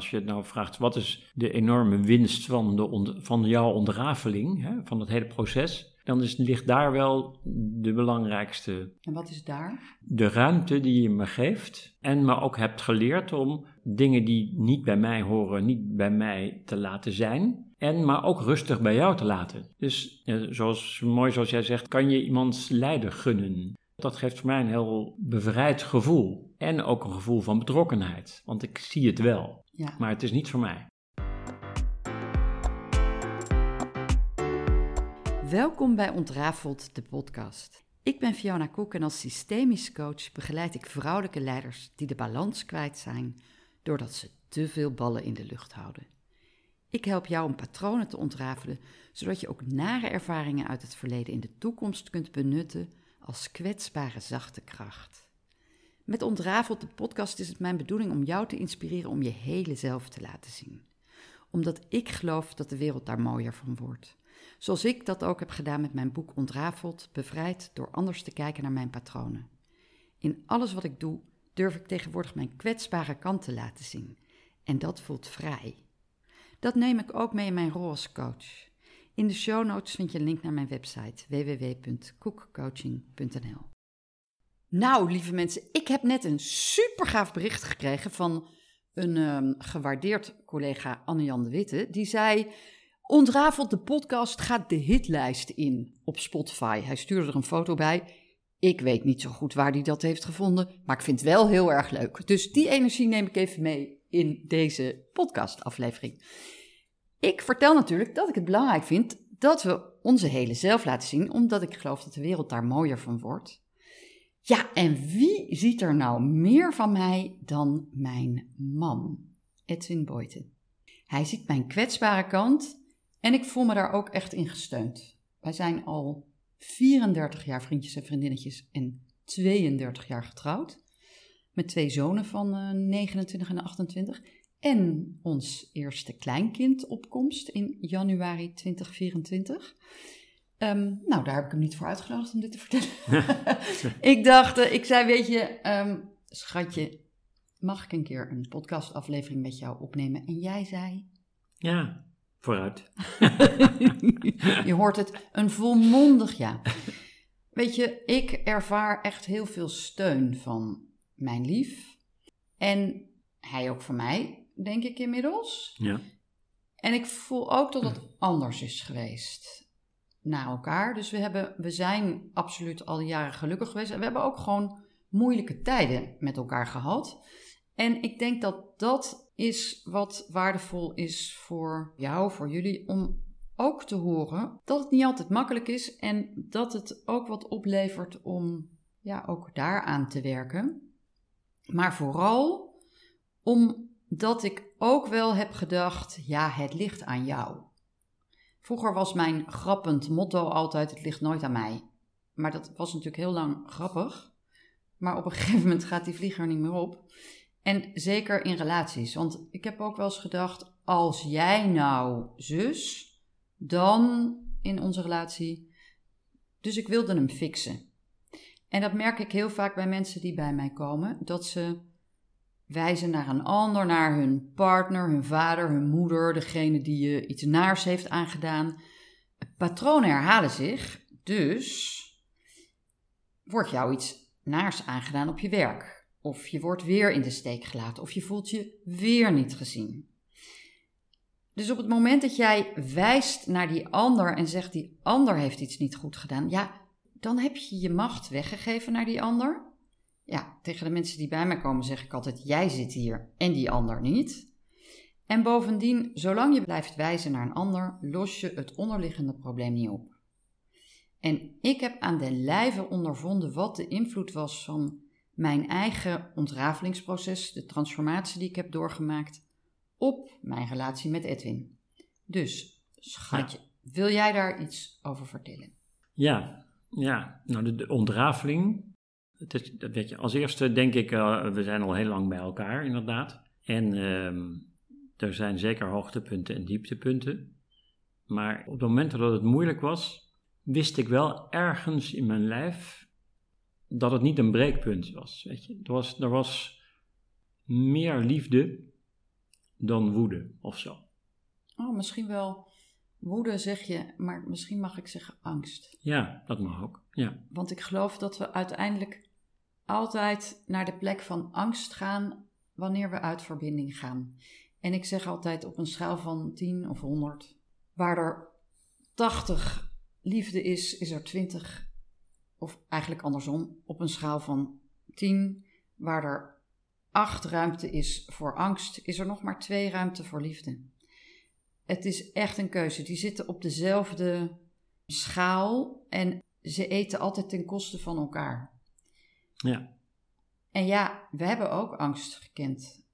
als je het nou vraagt, wat is de enorme winst van, de van jouw ontrafeling, hè, van het hele proces, dan is, ligt daar wel de belangrijkste. En wat is daar? De ruimte die je me geeft en me ook hebt geleerd om dingen die niet bij mij horen, niet bij mij te laten zijn. En maar ook rustig bij jou te laten. Dus zoals, mooi zoals jij zegt, kan je iemands lijden gunnen. Dat geeft voor mij een heel bevrijd gevoel. En ook een gevoel van betrokkenheid. Want ik zie het wel. Ja. Maar het is niet voor mij. Welkom bij Ontrafeld, de podcast. Ik ben Fiona Koek en als systemisch coach begeleid ik vrouwelijke leiders die de balans kwijt zijn doordat ze te veel ballen in de lucht houden. Ik help jou om patronen te ontrafelen, zodat je ook nare ervaringen uit het verleden in de toekomst kunt benutten als kwetsbare zachte kracht. Met Ontrafeld de podcast is het mijn bedoeling om jou te inspireren om je hele zelf te laten zien. Omdat ik geloof dat de wereld daar mooier van wordt. Zoals ik dat ook heb gedaan met mijn boek Ontrafeld, bevrijd door anders te kijken naar mijn patronen. In alles wat ik doe, durf ik tegenwoordig mijn kwetsbare kant te laten zien. En dat voelt vrij. Dat neem ik ook mee in mijn rol als coach. In de show notes vind je een link naar mijn website www.koekcoaching.nl. Nou, lieve mensen, ik heb net een super gaaf bericht gekregen van een um, gewaardeerd collega Anne-Jan de Witte. Die zei: Ontrafeld de podcast gaat de hitlijst in op Spotify. Hij stuurde er een foto bij. Ik weet niet zo goed waar hij dat heeft gevonden, maar ik vind het wel heel erg leuk. Dus die energie neem ik even mee in deze podcastaflevering. Ik vertel natuurlijk dat ik het belangrijk vind dat we onze hele zelf laten zien, omdat ik geloof dat de wereld daar mooier van wordt. Ja, en wie ziet er nou meer van mij dan mijn man, Edwin Boyten? Hij ziet mijn kwetsbare kant en ik voel me daar ook echt in gesteund. Wij zijn al 34 jaar vriendjes en vriendinnetjes en 32 jaar getrouwd. Met twee zonen van uh, 29 en 28. En ons eerste kleinkind opkomst in januari 2024. Ehm, nou, daar heb ik hem niet voor uitgenodigd om dit te vertellen. ik dacht, uh, ik zei, weet je, um, schatje, mag ik een keer een podcastaflevering met jou opnemen? En jij zei... Ja, Vooruit. je hoort het, een volmondig ja. Weet je, ik ervaar echt heel veel steun van mijn lief. En hij ook van mij, denk ik inmiddels. Ja. En ik voel ook dat het anders is geweest naar elkaar. Dus we, hebben, we zijn absoluut al jaren gelukkig geweest. En we hebben ook gewoon moeilijke tijden met elkaar gehad. En ik denk dat dat is wat waardevol is voor jou, voor jullie, om ook te horen dat het niet altijd makkelijk is en dat het ook wat oplevert om ja, ook daaraan te werken. Maar vooral omdat ik ook wel heb gedacht, ja, het ligt aan jou. Vroeger was mijn grappend motto altijd: het ligt nooit aan mij. Maar dat was natuurlijk heel lang grappig. Maar op een gegeven moment gaat die vlieger niet meer op. En zeker in relaties. Want ik heb ook wel eens gedacht: als jij nou zus, dan in onze relatie. Dus ik wilde hem fixen. En dat merk ik heel vaak bij mensen die bij mij komen: dat ze wijzen naar een ander, naar hun partner, hun vader, hun moeder, degene die je iets naars heeft aangedaan. Patronen herhalen zich, dus wordt jou iets naars aangedaan op je werk of je wordt weer in de steek gelaten. Of je voelt je weer niet gezien. Dus op het moment dat jij wijst naar die ander en zegt die ander heeft iets niet goed gedaan, ja, dan heb je je macht weggegeven naar die ander. Ja, tegen de mensen die bij mij komen zeg ik altijd: jij zit hier en die ander niet. En bovendien, zolang je blijft wijzen naar een ander, los je het onderliggende probleem niet op. En ik heb aan de lijve ondervonden wat de invloed was van mijn eigen ontrafelingsproces, de transformatie die ik heb doorgemaakt op mijn relatie met Edwin. Dus, schatje, wil jij daar iets over vertellen? Ja, ja. nou de, ontrafeling. Het is, dat weet je, als eerste denk ik, uh, we zijn al heel lang bij elkaar inderdaad. En uh, er zijn zeker hoogtepunten en dieptepunten. Maar op het moment dat het moeilijk was, wist ik wel ergens in mijn lijf dat het niet een breekpunt was. Weet je. Er, was er was meer liefde dan woede of zo. Oh, misschien wel woede zeg je, maar misschien mag ik zeggen angst. Ja, dat mag ook. Ja. Want ik geloof dat we uiteindelijk altijd naar de plek van angst gaan wanneer we uit verbinding gaan. En ik zeg altijd op een schaal van 10 of 100, waar er 80 liefde is, is er 20, of eigenlijk andersom, op een schaal van 10, waar er 8 ruimte is voor angst, is er nog maar 2 ruimte voor liefde. Het is echt een keuze. Die zitten op dezelfde schaal en ze eten altijd ten koste van elkaar. Ja. En ja, we hebben ook angst gekend.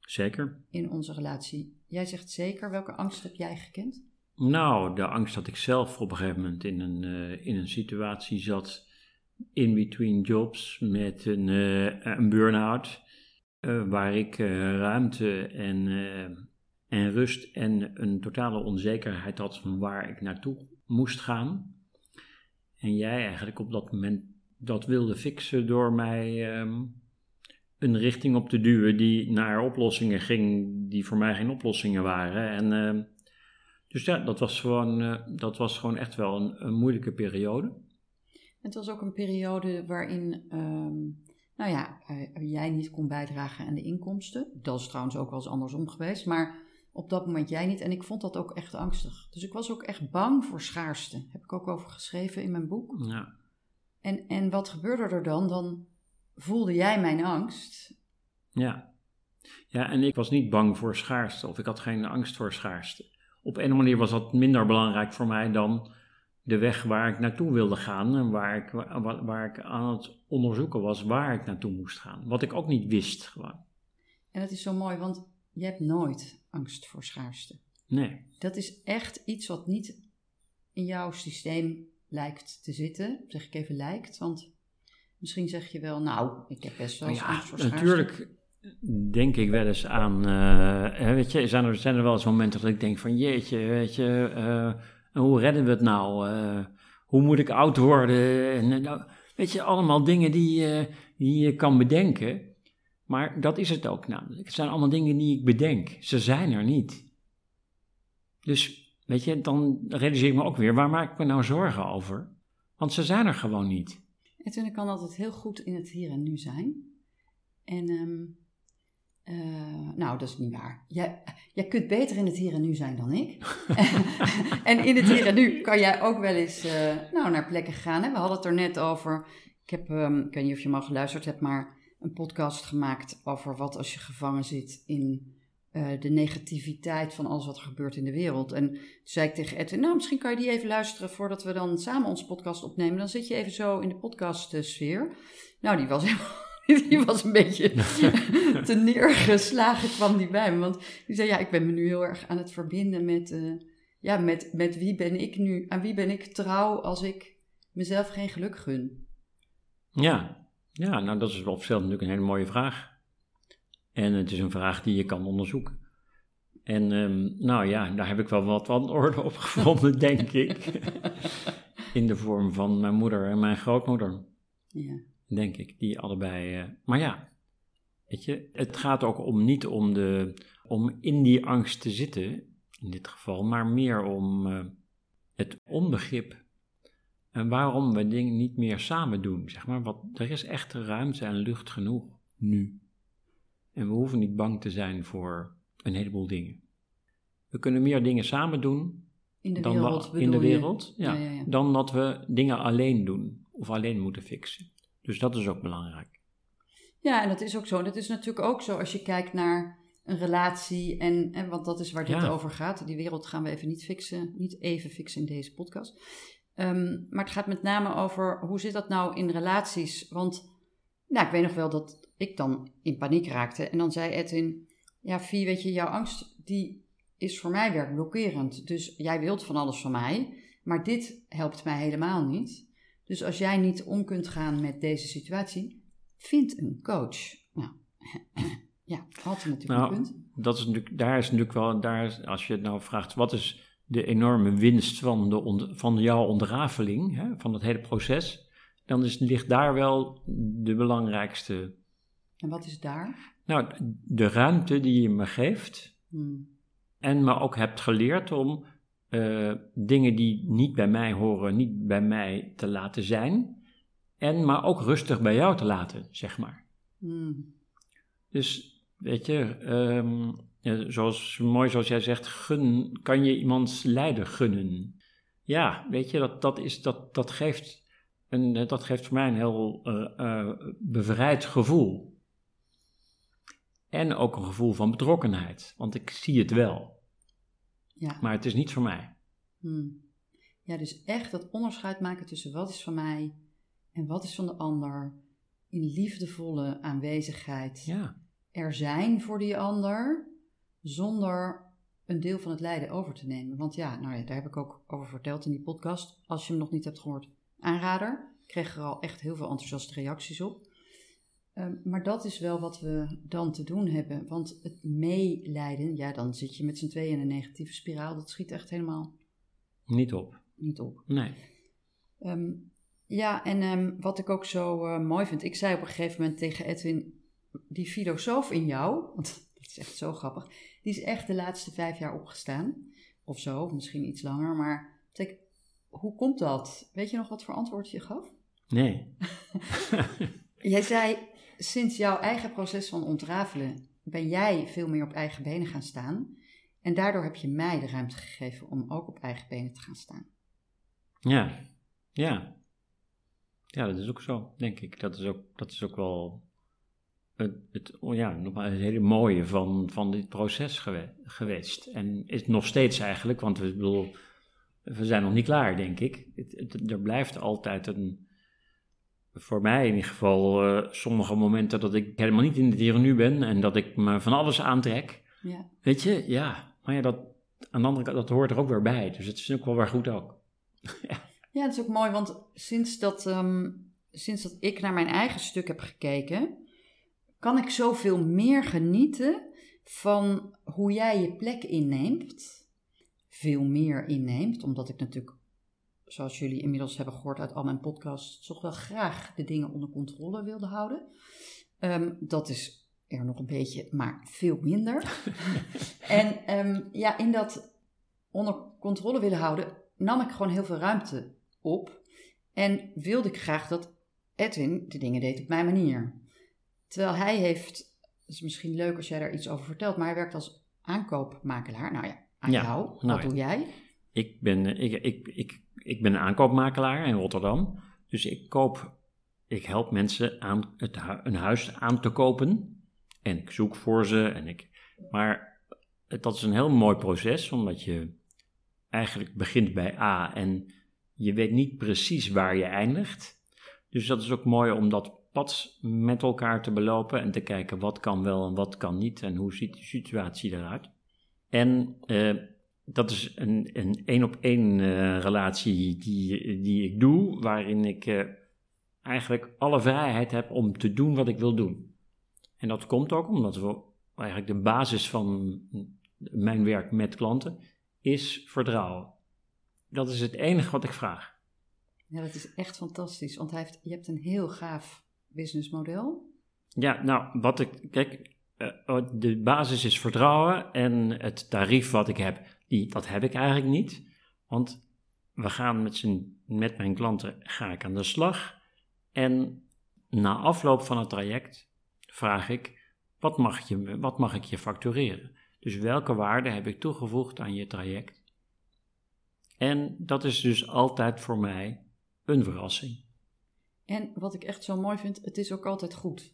Zeker. In onze relatie. Jij zegt zeker. Welke angst heb jij gekend? Nou, de angst dat ik zelf op een gegeven moment in een, uh, in een situatie zat, in between jobs, met een, uh, een burn-out, uh, waar ik ruimte en, en rust en een totale onzekerheid had van waar ik naartoe moest gaan. En jij eigenlijk op dat moment dat wilde fixen door mij um, een richting op te duwen die naar oplossingen ging die voor mij geen oplossingen waren. En uh, dus ja, dat was gewoon, uh, dat was gewoon echt wel een, een, moeilijke periode. Het was ook een periode waarin, um, nou ja, uh, jij niet kon bijdragen aan de inkomsten. Dat is trouwens ook wel eens andersom geweest, maar op dat moment jij niet. En ik vond dat ook echt angstig. Dus ik was ook echt bang voor schaarste. Heb ik ook over geschreven in mijn boek. Ja. En, en wat gebeurde er dan? Dan voelde jij mijn angst. Ja. Ja, en ik was niet bang voor schaarste of ik had geen angst voor schaarste. Op een manier was dat minder belangrijk voor mij dan de weg waar ik naartoe wilde gaan en waar ik, waar, waar ik aan het onderzoeken was waar ik naartoe moest gaan. Wat ik ook niet wist gewoon. En dat is zo mooi, want je hebt nooit angst voor schaarste. Nee. Dat is echt iets wat niet in jouw systeem lijkt te zitten. Zeg ik even lijkt, want misschien zeg je wel, nou, ik heb best wel ja. Natuurlijk denk ik wel eens aan, uh, weet je, zijn er, zijn er wel eens momenten dat ik denk van, jeetje, weet je, uh, hoe redden we het nou? Uh, hoe moet ik oud worden? En, nou, weet je, allemaal dingen die, die je kan bedenken. Maar dat is het ook namelijk. Het zijn allemaal dingen die ik bedenk. Ze zijn er niet. Dus Weet je, dan realiseer ik me ook weer, waar maak ik me nou zorgen over? Want ze zijn er gewoon niet. En toen ik kan altijd heel goed in het hier en nu zijn. En, um, uh, nou, dat is niet waar. Jij, jij kunt beter in het hier en nu zijn dan ik. en in het hier en nu kan jij ook wel eens uh, nou, naar plekken gaan. Hè? We hadden het er net over. Ik heb, um, ik weet niet of je mal geluisterd hebt, maar een podcast gemaakt over wat als je gevangen zit in uh, de negativiteit van alles wat er gebeurt in de wereld. En toen zei ik tegen Edwin, nou misschien kan je die even luisteren voordat we dan samen onze podcast opnemen. Dan zit je even zo in de podcastsfeer. Nou, die was die was een beetje te neergeslagen kwam die bij me. Want die zei, ja, ik ben me nu heel erg aan het verbinden met, uh, ja, met, met wie ben ik nu, aan wie ben ik trouw als ik mezelf geen geluk gun. Ja, ja nou dat is op zichzelf natuurlijk een hele mooie vraag. En het is een vraag die je kan onderzoeken. En um, nou ja, daar heb ik wel wat antwoorden op gevonden, denk ik. In de vorm van mijn moeder en mijn grootmoeder. Ja. Denk ik, die allebei. Uh, maar ja, weet je, het gaat ook om niet om, de, om in die angst te zitten, in dit geval, maar meer om uh, het onbegrip. En waarom we dingen niet meer samen doen, zeg maar. Want er is echt ruimte en lucht genoeg nu. En we hoeven niet bang te zijn voor een heleboel dingen. We kunnen meer dingen samen doen in de dan wereld, in de wereld ja. Ja, ja, dan dat we dingen alleen doen of alleen moeten fixen. Dus dat is ook belangrijk. Ja, en dat is ook zo. Dat is natuurlijk ook zo als je kijkt naar een relatie en, en want dat is waar dit over gaat. Die wereld gaan we even niet fixen, niet even fixen in deze podcast. Um, maar het gaat met name over hoe zit dat nou in relaties? Want nou, ik weet nog wel dat ik dan in paniek raakte. En dan zei Edwin, ja Vie, weet je, jouw angst die is voor mij werkblokkerend. Dus jij wilt van alles van mij, maar dit helpt mij helemaal niet. Dus als jij niet om kunt gaan met deze situatie, vind een coach. Nou, ja, had hij natuurlijk nou, een punt. Dat is natuurlijk, daar is natuurlijk wel, daar als je het nou vraagt, wat is de enorme winst van, de, van jouw ontrafeling, hè, van het hele proces, dan is, ligt daar wel de belangrijkste en wat is daar? Nou, de ruimte die je me geeft Hmm. En me ook hebt geleerd om eh, dingen die niet bij mij horen, niet bij mij te laten zijn. En maar ook rustig bij jou te laten, zeg maar. Hmm. Dus weet je, ehm, zoals mooi zoals jij zegt, gun, kan je iemands lijden gunnen. Ja, weet je, dat, dat, is, dat, dat, geeft een, dat geeft voor mij een heel eh, eh, bevrijd gevoel. En ook een gevoel van betrokkenheid, want ik zie het wel. Ja. Maar het is niet voor mij. Hmm. Ja, dus echt dat onderscheid maken tussen wat is van mij en wat is van de ander. In liefdevolle aanwezigheid Ja, er zijn voor die ander, zonder een deel van het lijden over te nemen. Want ja, nou ja, daar heb ik ook over verteld in die podcast. Als je hem nog niet hebt gehoord, aanrader. Ik kreeg er al echt heel veel enthousiaste reacties op. Ehm, maar dat is wel wat we dan te doen hebben. Want het meelijden, ja, dan zit je met z'n tweeën in een negatieve spiraal. Dat schiet echt helemaal niet op. niet op. Nee. Ehm, ja, en ehm, wat ik ook zo eh, mooi vind, ik zei op een gegeven moment tegen Edwin, die filosoof in jou, want dat is echt zo grappig, die is echt de laatste vijf jaar opgestaan. Of zo, misschien iets langer, maar zeg, hoe komt dat? Weet je nog wat voor antwoord je gaf? Nee. Jij zei, sinds jouw eigen proces van ontrafelen ben jij veel meer op eigen benen gaan staan. En daardoor heb je mij de ruimte gegeven om ook op eigen benen te gaan staan. Ja, ja. Ja, dat is ook zo, denk ik. Dat is ook, dat is ook wel het, het, oh ja, nogmaals het hele mooie van, van dit proces gewe- geweest. En is nog steeds eigenlijk, want we, bedoel, we zijn nog niet klaar, denk ik. Het, het- er blijft altijd een, voor mij in ieder geval, eh, sommige momenten dat ik helemaal niet in het hier en nu ben en dat ik me van alles aantrek. Ja. Weet je, ja, maar ja, dat, aan de andere kant, dat hoort er ook weer bij. Dus het is ook wel weer goed ook. Ja, dat is ook mooi, want sinds dat, ehm, sinds dat ik naar mijn eigen stuk heb gekeken, kan ik zoveel meer genieten van hoe jij je plek inneemt. Veel meer inneemt, omdat ik natuurlijk, zoals jullie inmiddels hebben gehoord uit al mijn podcasts, toch wel graag de dingen onder controle wilde houden. Ehm, dat is er nog een beetje, maar veel minder. en ehm, ja, in dat onder controle willen houden, nam ik gewoon heel veel ruimte op. En wilde ik graag dat Edwin de dingen deed op mijn manier. Terwijl hij heeft, het is misschien leuk als jij daar iets over vertelt, maar hij werkt als aankoopmakelaar. Nou ja, aan Ja, jou. Wat nou doe jij? Ik ben, eh, ik, ik, ik, ik ben een aankoopmakelaar in Rotterdam. Dus ik koop, ik help mensen aan het, een huis aan te kopen. En ik zoek voor ze. En ik, maar dat is een heel mooi proces, omdat je eigenlijk begint bij A en je weet niet precies waar je eindigt. Dus dat is ook mooi om dat pad met elkaar te belopen en te kijken wat kan wel en wat kan niet en hoe ziet de situatie eruit. En eh, dat is een een één op één eh, relatie die, die ik doe, waarin ik eh, eigenlijk alle vrijheid heb om te doen wat ik wil doen. En dat komt ook omdat we eigenlijk de basis van mijn werk met klanten is vertrouwen. Dat is het enige wat ik vraag. Ja, dat is echt fantastisch, want hij heeft, je hebt een heel gaaf businessmodel. Ja, nou, wat ik. Kijk, de basis is vertrouwen en het tarief wat ik heb, die, dat heb ik eigenlijk niet. Want we gaan met, z'n, met mijn klanten ga ik aan de slag. En na afloop van het traject vraag ik: wat mag, je, wat mag ik je factureren? Dus welke waarde heb ik toegevoegd aan je traject? En dat is dus altijd voor mij een verrassing. En wat ik echt zo mooi vind, het is ook altijd goed.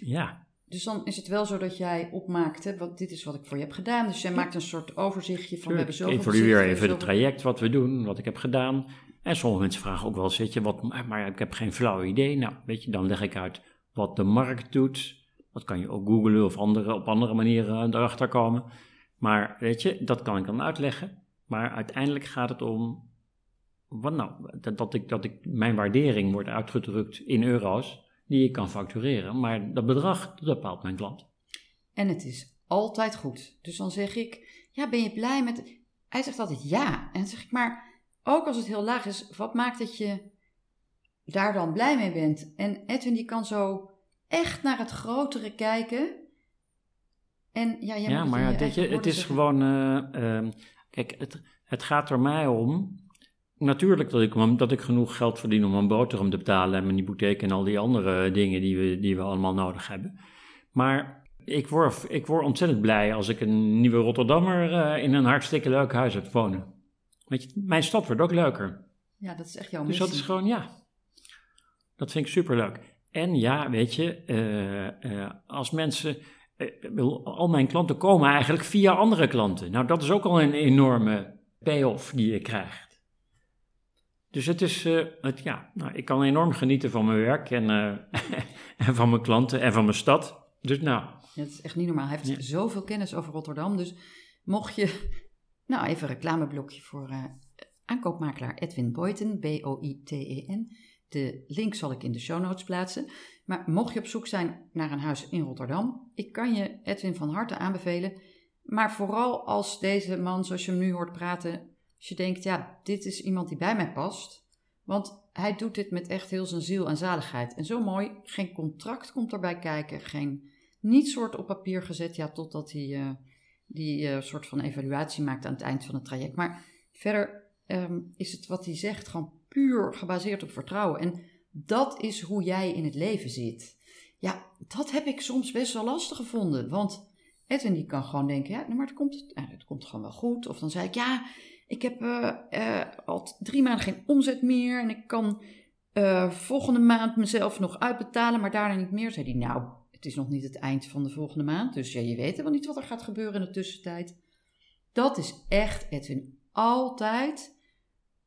Ja, Dus dan is het wel zo dat jij opmaakt, hè, wat, dit is wat ik voor je heb gedaan. Dus jij maakt een soort overzichtje van we hebben Ik zoveel evalueer bezit, we even het traject, wat we doen, wat ik heb gedaan. En sommige mensen vragen ook wel weet je, wat, maar ik heb geen flauw idee. Nou, weet je, dan leg ik uit wat de markt doet. Dat kan je ook googlen of andere, op andere manieren erachter komen. Maar weet je, dat kan ik dan uitleggen. Maar uiteindelijk gaat het om, wat nou, dat, dat, ik, dat ik, mijn waardering wordt uitgedrukt in euro's die ik kan factureren. Maar dat bedrag, dat bepaalt mijn klant. En het is altijd goed. Dus dan zeg ik, ja, ben je blij met... Hij zegt altijd ja. En dan zeg ik, maar ook als het heel laag is, wat maakt dat je daar dan blij mee bent? En Edwin die kan zo echt naar het grotere kijken. En ja, jij Ja, maar ja, weet je, het is zeggen. gewoon. eh, ehm, kijk, het, het gaat er mij om. Natuurlijk dat ik, dat ik genoeg geld verdien om een boterham te betalen en mijn hypotheek en al die andere dingen die we, die we allemaal nodig hebben. Maar ik word, ik word ontzettend blij als ik een nieuwe Rotterdammer eh, in een hartstikke leuk huis heb wonen. Weet je, mijn stad wordt ook leuker. Ja, dat is echt jouw Dus dat is gewoon, ja, dat vind ik superleuk. En ja, weet je, eh, eh, als mensen, al mijn klanten komen eigenlijk via andere klanten. Nou, dat is ook al een enorme payoff die je krijgt. Dus het is, eh, het, ja, nou, ik kan enorm genieten van mijn werk en, eh, en van mijn klanten en van mijn stad. Dus nou, Ja, het is echt niet normaal. Hij heeft Ja. zoveel kennis over Rotterdam. Dus mocht je... Nou, even een reclameblokje voor eh, aankoopmakelaar Edwin Boyten, B-O-I-T-E-N. De link zal ik in de show notes plaatsen. Maar mocht je op zoek zijn naar een huis in Rotterdam, ik kan je Edwin van harte aanbevelen. Maar vooral als deze man, zoals je hem nu hoort praten, als je denkt, ja, dit is iemand die bij mij past. Want hij doet dit met echt heel zijn ziel en zaligheid. En zo mooi, geen contract komt erbij kijken, geen niet soort op papier gezet, ja, totdat hij eh, die eh, soort van evaluatie maakt aan het eind van het traject. Maar verder ehm, is het wat hij zegt gewoon puur gebaseerd op vertrouwen. En dat is hoe jij in het leven zit. Ja, dat heb ik soms best wel lastig gevonden. Want Edwin die kan gewoon denken, ja, nou, maar het komt, het komt gewoon wel goed. Of dan zei ik, ja, ik heb eh, eh, al drie maanden geen omzet meer en ik kan eh, volgende maand mezelf nog uitbetalen, maar daarna niet meer. Zei hij, nou, het is nog niet het eind van de volgende maand, dus ja, je weet helemaal niet wat er gaat gebeuren in de tussentijd. Dat is echt, Edwin, altijd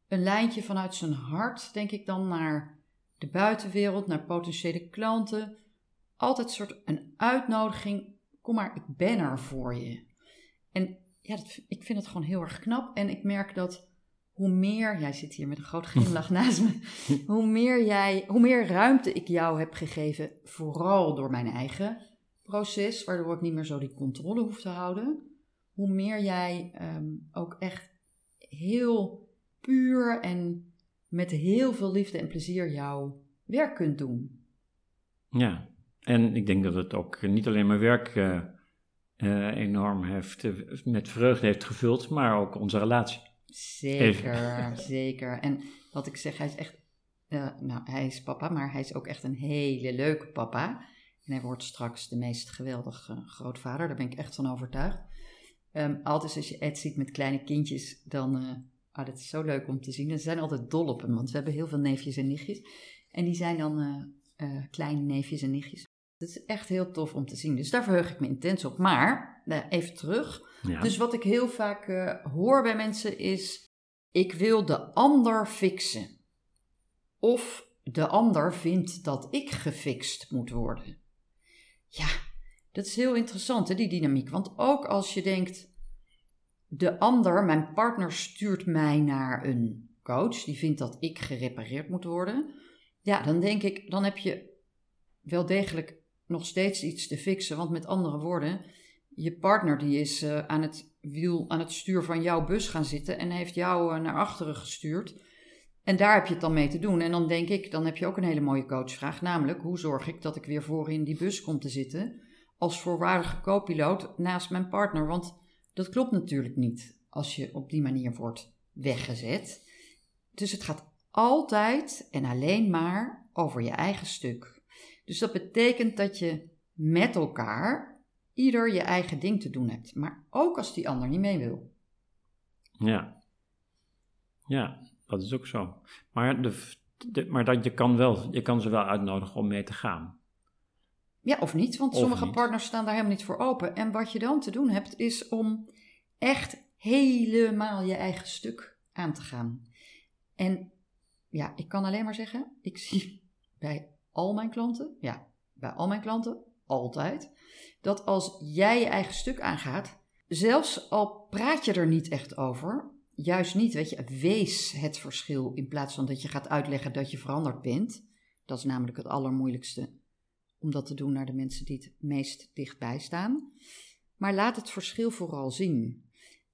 een lijntje vanuit zijn hart, denk ik dan, naar de buitenwereld, naar potentiële klanten. Altijd een soort een uitnodiging, kom maar, ik ben er voor je. En ja, dat, ik vind het gewoon heel erg knap. En ik merk dat hoe meer, jij zit hier met een groot glimlach naast me, hoe meer, jij, hoe meer ruimte ik jou heb gegeven, vooral door mijn eigen proces, waardoor ik niet meer zo die controle hoef te houden, hoe meer jij ehm, ook echt heel puur en met heel veel liefde en plezier jouw werk kunt doen. ja. En ik denk dat het ook niet alleen mijn werk eh, eh, enorm heeft, eh, met vreugde heeft gevuld, maar ook onze relatie. Zeker, zeker. En wat ik zeg, hij is echt, eh, nou, hij is papa, maar hij is ook echt een hele leuke papa. En hij wordt straks de meest geweldige grootvader, daar ben ik echt van overtuigd. Ehm, altijd als je Ed ziet met kleine kindjes, dan, eh ah, dat is zo leuk om te zien. En ze zijn altijd dol op hem, want we hebben heel veel neefjes en nichtjes. En die zijn dan kleine neefjes en nichtjes. Dat is echt heel tof om te zien. Dus daar verheug ik me intens op. Maar, eh, even terug. Ja. Dus wat ik heel vaak eh, hoor bij mensen is: ik wil de ander fixen. Of de ander vindt dat ik gefixt moet worden. Ja, dat is heel interessant, hè, die dynamiek. Want ook als je denkt: de ander, mijn partner, stuurt mij naar een coach die vindt dat ik gerepareerd moet worden. Ja, dan denk ik: dan heb je wel degelijk nog steeds iets te fixen. Want met andere woorden je partner die is eh, aan het wiel, aan het stuur van jouw bus gaan zitten en heeft jou eh, naar achteren gestuurd. En daar heb je het dan mee te doen. En dan denk ik, dan heb je ook een hele mooie coachvraag. Namelijk, hoe zorg ik dat ik weer voor in die bus kom te zitten als voorwaardige co-piloot naast mijn partner? Want dat klopt natuurlijk niet als je op die manier wordt weggezet. Dus het gaat altijd en alleen maar over je eigen stuk. Dus dat betekent dat je met elkaar ieder je eigen ding te doen hebt. Maar ook als die ander niet mee wil. Ja. Ja, dat is ook zo. Maar, de, de- maar dat, je, kan wel, je kan ze wel uitnodigen om mee te gaan. Ja, of niet, want Of sommige niet. partners staan daar helemaal niet voor open. En wat je dan te doen hebt, is om echt helemaal je eigen stuk aan te gaan. En ja, ik kan alleen maar zeggen, ik zie bij al mijn klanten, ja, bij al mijn klanten, altijd, dat als jij je eigen stuk aangaat, zelfs al praat je er niet echt over, juist niet, weet je, wees het verschil in plaats van dat je gaat uitleggen dat je veranderd bent. Dat is namelijk het allermoeilijkste om dat te doen naar de mensen die het meest dichtbij staan. Maar laat het verschil vooral zien.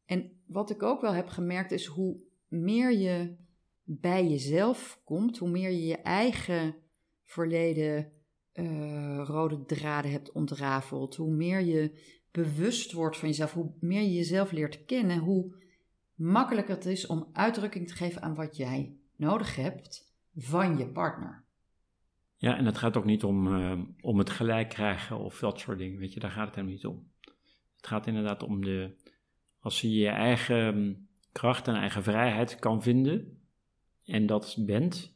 En wat ik ook wel heb gemerkt is hoe meer je bij jezelf komt, hoe meer je je eigen verleden eh, rode draden hebt ontrafeld, hoe meer je bewust wordt van jezelf, hoe meer je jezelf leert kennen, hoe makkelijker het is om uitdrukking te geven aan wat jij nodig hebt van je partner. Ja, en het gaat ook niet om, eh, om het gelijk krijgen of dat soort dingen, weet je, daar gaat het helemaal niet om. Het gaat inderdaad om de, als je je eigen mm, kracht en eigen vrijheid kan vinden en dat bent,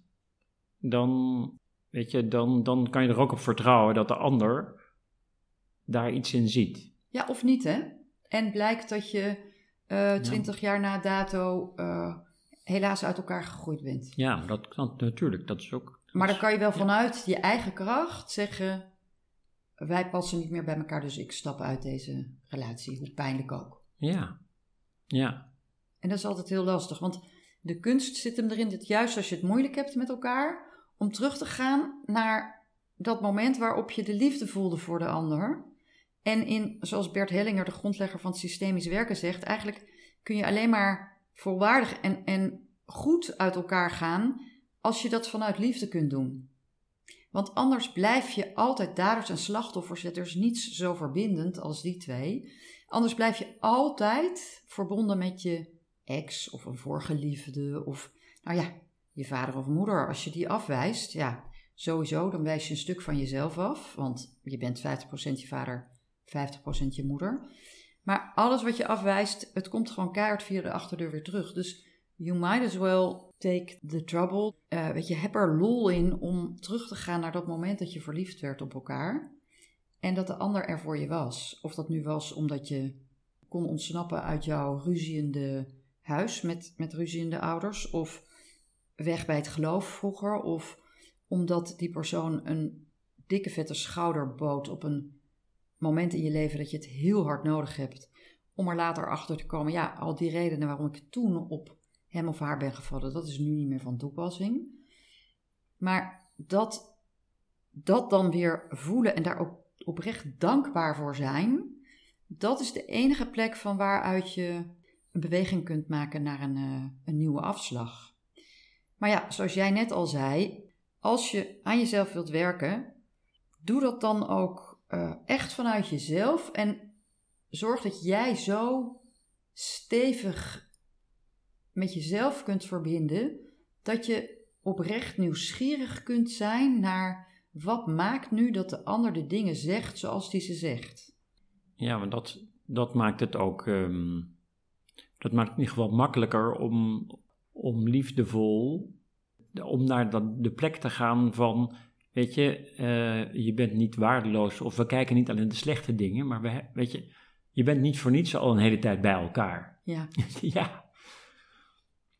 dan, weet je, dan, dan kan je er ook op vertrouwen dat de ander daar iets in ziet. Ja, of niet, hè? En blijkt dat je eh, twintig jaar na dato uh, helaas uit elkaar gegroeid bent. Ja, dat kan natuurlijk. Dat is ook. Maar dan kan je wel vanuit je eigen kracht zeggen: wij passen niet meer bij elkaar, dus ik stap uit deze relatie, hoe pijnlijk ook. Ja, ja. En dat is altijd heel lastig, want de kunst zit hem erin dat juist als je het moeilijk hebt met elkaar, om terug te gaan naar dat moment waarop je de liefde voelde voor de ander. En in, zoals Bert Hellinger, de grondlegger van het systemisch werken, zegt, eigenlijk kun je alleen maar volwaardig en, en goed uit elkaar gaan als je dat vanuit liefde kunt doen. Want anders blijf je altijd daders en slachtoffers. Er is niets zo verbindend als die twee. Anders blijf je altijd verbonden met je ex of een vorige liefde of, nou ja, je vader of moeder. Als je die afwijst, ja, sowieso, dan wijs je een stuk van jezelf af. Want je bent 50% je vader, 50% je moeder. Maar alles wat je afwijst, het komt gewoon keihard via de achterdeur weer terug. Dus you might as well take the trouble. Uh, weet je, heb er lol in om terug te gaan naar dat moment dat je verliefd werd op elkaar. En dat de ander er voor je was. Of dat nu was omdat je kon ontsnappen uit jouw ruziende huis met, met ruziende ouders. Of weg bij het geloof vroeger. Of omdat die persoon een dikke vette schouder bood op een moment in je leven dat je het heel hard nodig hebt. Om er later achter te komen, ja, al die redenen waarom ik toen op hem of haar ben gevallen, dat is nu niet meer van toepassing. Maar dat, dat dan weer voelen en daar ook oprecht dankbaar voor zijn, dat is de enige plek van waaruit je een beweging kunt maken naar een, uh, een nieuwe afslag. Maar ja, zoals jij net al zei, als je aan jezelf wilt werken, doe dat dan ook uh, echt vanuit jezelf en zorg dat jij zo stevig met jezelf kunt verbinden, dat je oprecht nieuwsgierig kunt zijn naar wat maakt nu dat de ander de dingen zegt zoals die ze zegt. Ja, maar dat, dat maakt het ook, um, dat maakt het in ieder geval makkelijker om, om liefdevol, om naar dat, de plek te gaan van, weet je, uh, je bent niet waardeloos of we kijken niet alleen de slechte dingen, maar we, weet je, je bent niet voor niets al een hele tijd bij elkaar. Ja. ja.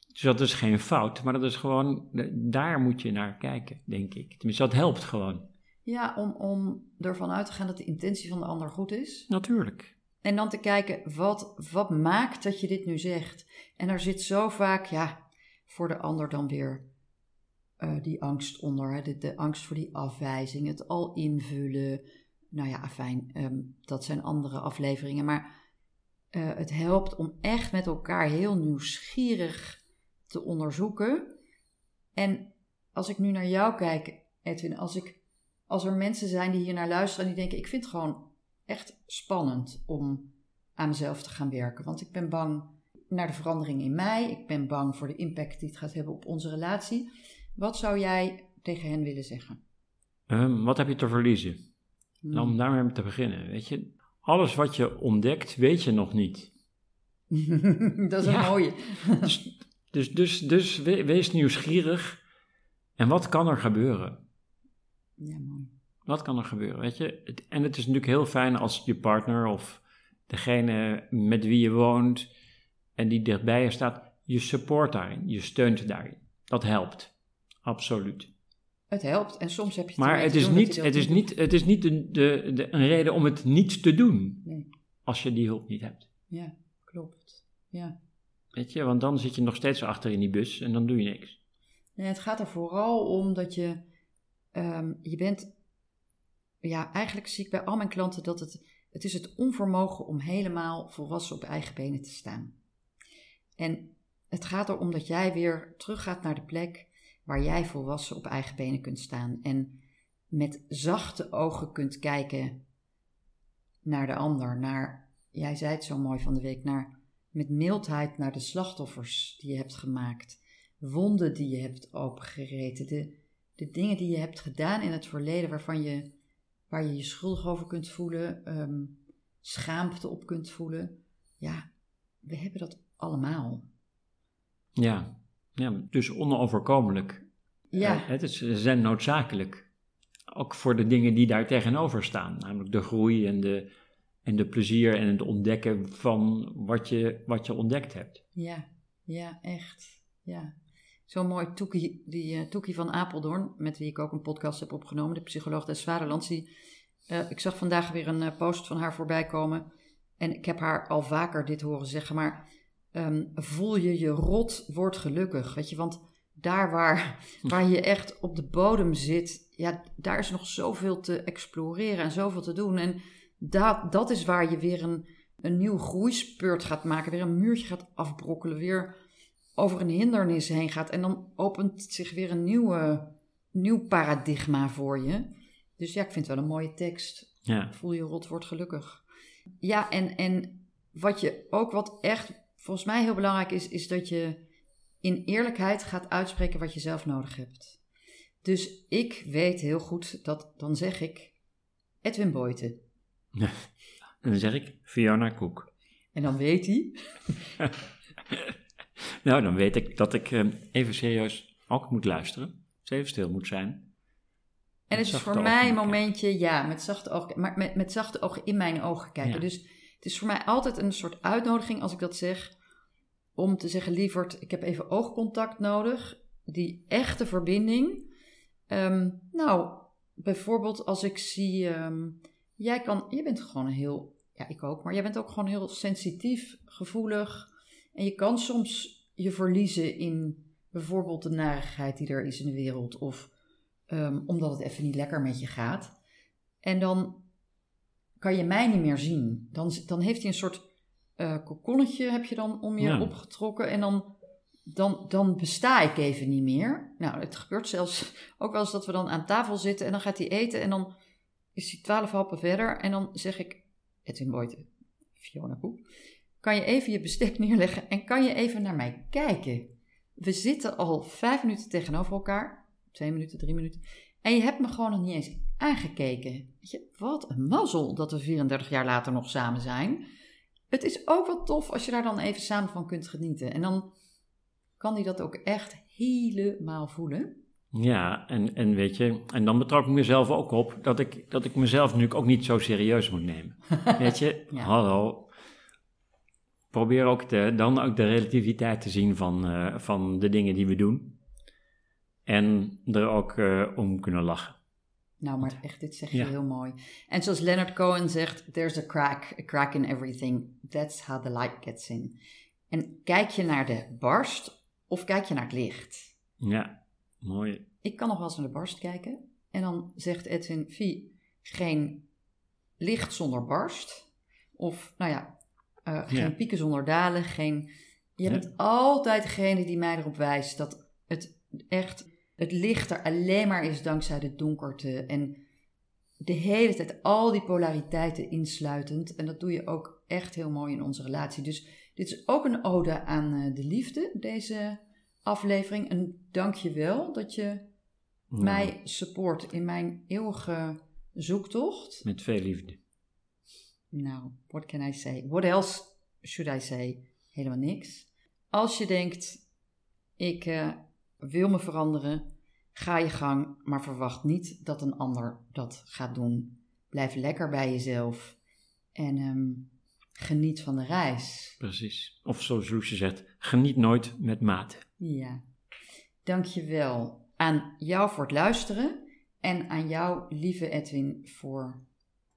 Dus dat is geen fout, maar dat is gewoon, daar moet je naar kijken, denk ik. Tenminste, dat helpt gewoon. Ja, om, om ervan uit te gaan dat de intentie van de ander goed is. Natuurlijk. En dan te kijken, wat, wat maakt dat je dit nu zegt? En er zit zo vaak, ja, voor de ander dan weer uh, die angst onder. Hè? De, angst voor die afwijzing, het al invullen. Nou ja, fijn, um, dat zijn andere afleveringen. Maar uh, het helpt om echt met elkaar heel nieuwsgierig te onderzoeken. En als ik nu naar jou kijk, Edwin, als, ik, als er mensen zijn die hier naar luisteren en die denken: ik vind het gewoon echt spannend om aan mezelf te gaan werken. Want ik ben bang naar de verandering in mij, ik ben bang voor de impact die het gaat hebben op onze relatie. Wat zou jij tegen hen willen zeggen? Um, wat heb je te verliezen? Hmm. Nou, om daarmee te beginnen. Weet je, alles wat je ontdekt, weet je nog niet. dat is een mooie. dus dus, dus, dus wees nieuwsgierig. En wat kan er gebeuren? Ja, mooi. Wat kan er gebeuren, weet je? En het is natuurlijk heel fijn als je partner of degene met wie je woont en die dichtbij je staat, je support daarin, je steunt daarin. Dat helpt, absoluut. Het helpt en soms heb je het Maar het is, niet, het, is niet, het is niet de, de, de, een reden om het niet te doen nee. als je die hulp niet hebt. Ja, klopt. Ja. Weet je, want dan zit je nog steeds achter in die bus en dan doe je niks. Nee, het gaat er vooral om dat je, um, je bent, ja, eigenlijk zie ik bij al mijn klanten dat het, het is het onvermogen om helemaal volwassen op eigen benen te staan. En het gaat erom dat jij weer teruggaat naar de plek waar jij volwassen op eigen benen kunt staan en met zachte ogen kunt kijken naar de ander. Naar, jij zei het zo mooi van de week, naar, met mildheid naar de slachtoffers die je hebt gemaakt. Wonden die je hebt opengereten. De, de dingen die je hebt gedaan in het verleden waarvan je, waar je je schuldig over kunt voelen. ehm, schaamte op kunt voelen. Ja, we hebben dat allemaal. Ja, ja dus onoverkomelijk. Ja, Eh, Het is, ze zijn noodzakelijk. Ook voor de dingen die daar tegenover staan. Namelijk de groei en de, en de plezier en het ontdekken van wat je, wat je ontdekt hebt. ja, ja, echt. Ja. Zo mooi, Toekie, die eh, Toekie van Apeldoorn, met wie ik ook een podcast heb opgenomen, de psycholoog des Vaderlands. Die, eh, ik zag vandaag weer een post van haar voorbij komen. En ik heb haar al vaker dit horen zeggen, maar ehm, voel je je rot, word gelukkig. Weet je, want daar waar, waar je echt op de bodem zit, ja, daar is nog zoveel te exploreren en zoveel te doen. En dat, dat is waar je weer een, een nieuw groeispurt gaat maken, weer een muurtje gaat afbrokkelen, weer over een hindernis heen gaat. En dan opent zich weer een nieuwe, nieuw paradigma voor je. Dus ja, ik vind het wel een mooie tekst. Ja, Voel je rot, word gelukkig. Ja, en, en wat je ook wat echt volgens mij heel belangrijk is, is dat je in eerlijkheid gaat uitspreken wat je zelf nodig hebt. Dus ik weet heel goed dat, dan zeg ik Edwin Boyten. en dan zeg ik Fiona Koek. En dan weet hij, Nou, dan weet ik dat ik eh, even serieus ook moet luisteren. Dus even stil moet zijn. En het is voor mij een momentje, ja, met zachte ogen, maar met, met zachte ogen in mijn ogen kijken. Ja. Dus het is voor mij altijd een soort uitnodiging als ik dat zeg, om te zeggen, lieverd, ik heb even oogcontact nodig. Die echte verbinding. Ehm, nou, bijvoorbeeld als ik zie, ehm, jij kan, je bent gewoon heel, ja, ik ook, maar jij bent ook gewoon heel sensitief, gevoelig. En je kan soms je verliezen in bijvoorbeeld de narigheid die er is in de wereld, of Ehm, omdat het even niet lekker met je gaat. En dan kan je mij niet meer zien. Dan, dan heeft hij een soort eh kokonnetje heb je dan om je Ja. opgetrokken. En dan, dan, dan besta ik even niet meer. Nou, het gebeurt zelfs ook wel eens dat we dan aan tafel zitten en dan gaat hij eten. En dan is hij twaalf happen verder. En dan zeg ik, Edwin Boyten, Fiona Koek, kan je even je bestek neerleggen en kan je even naar mij kijken? We zitten al vijf minuten tegenover elkaar twee minuten, drie minuten. En je hebt me gewoon nog niet eens aangekeken. Weet je, wat een mazzel dat we 34 jaar later nog samen zijn. Het is ook wel tof als je daar dan even samen van kunt genieten. En dan kan hij dat ook echt helemaal voelen. Ja, en, en weet je, en dan betrap ik mezelf ook op dat ik, dat ik mezelf natuurlijk ook niet zo serieus moet nemen. Weet je, Ja. hallo. Probeer ook de, dan ook de relativiteit te zien van, eh, van de dingen die we doen. En er ook eh, om kunnen lachen. Nou, maar echt, dit zeg je Ja. heel mooi. En zoals Leonard Cohen zegt, there's a crack, a crack in everything. That's how the light gets in. En kijk je naar de barst of kijk je naar het licht? Ja, mooi. Ik kan nog wel eens naar de barst kijken. En dan zegt Edwin, Vie, geen licht zonder barst. Of, nou ja, eh, geen Ja. pieken zonder dalen. Geen... Je Ja. bent altijd degene die mij erop wijst dat het echt, het licht er alleen maar is dankzij de donkerte. En de hele tijd al die polariteiten insluitend. En dat doe je ook echt heel mooi in onze relatie. Dus dit is ook een ode aan eh, de liefde, deze aflevering. En dank je wel dat je mij support in mijn eeuwige zoektocht. Met veel liefde. Nou, what can I say? What else should I say? Helemaal niks. Als je denkt, ik eh, wil me veranderen, ga je gang, maar verwacht niet dat een ander dat gaat doen. Blijf lekker bij jezelf en ehm, geniet van de reis. Precies. Of zoals Loesje zegt, geniet nooit met mate. Ja, dankjewel aan jou voor het luisteren en aan jou, lieve Edwin, voor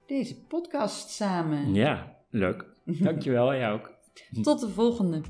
deze podcast samen. Ja, leuk. Dankjewel, jij ook. Tot de volgende.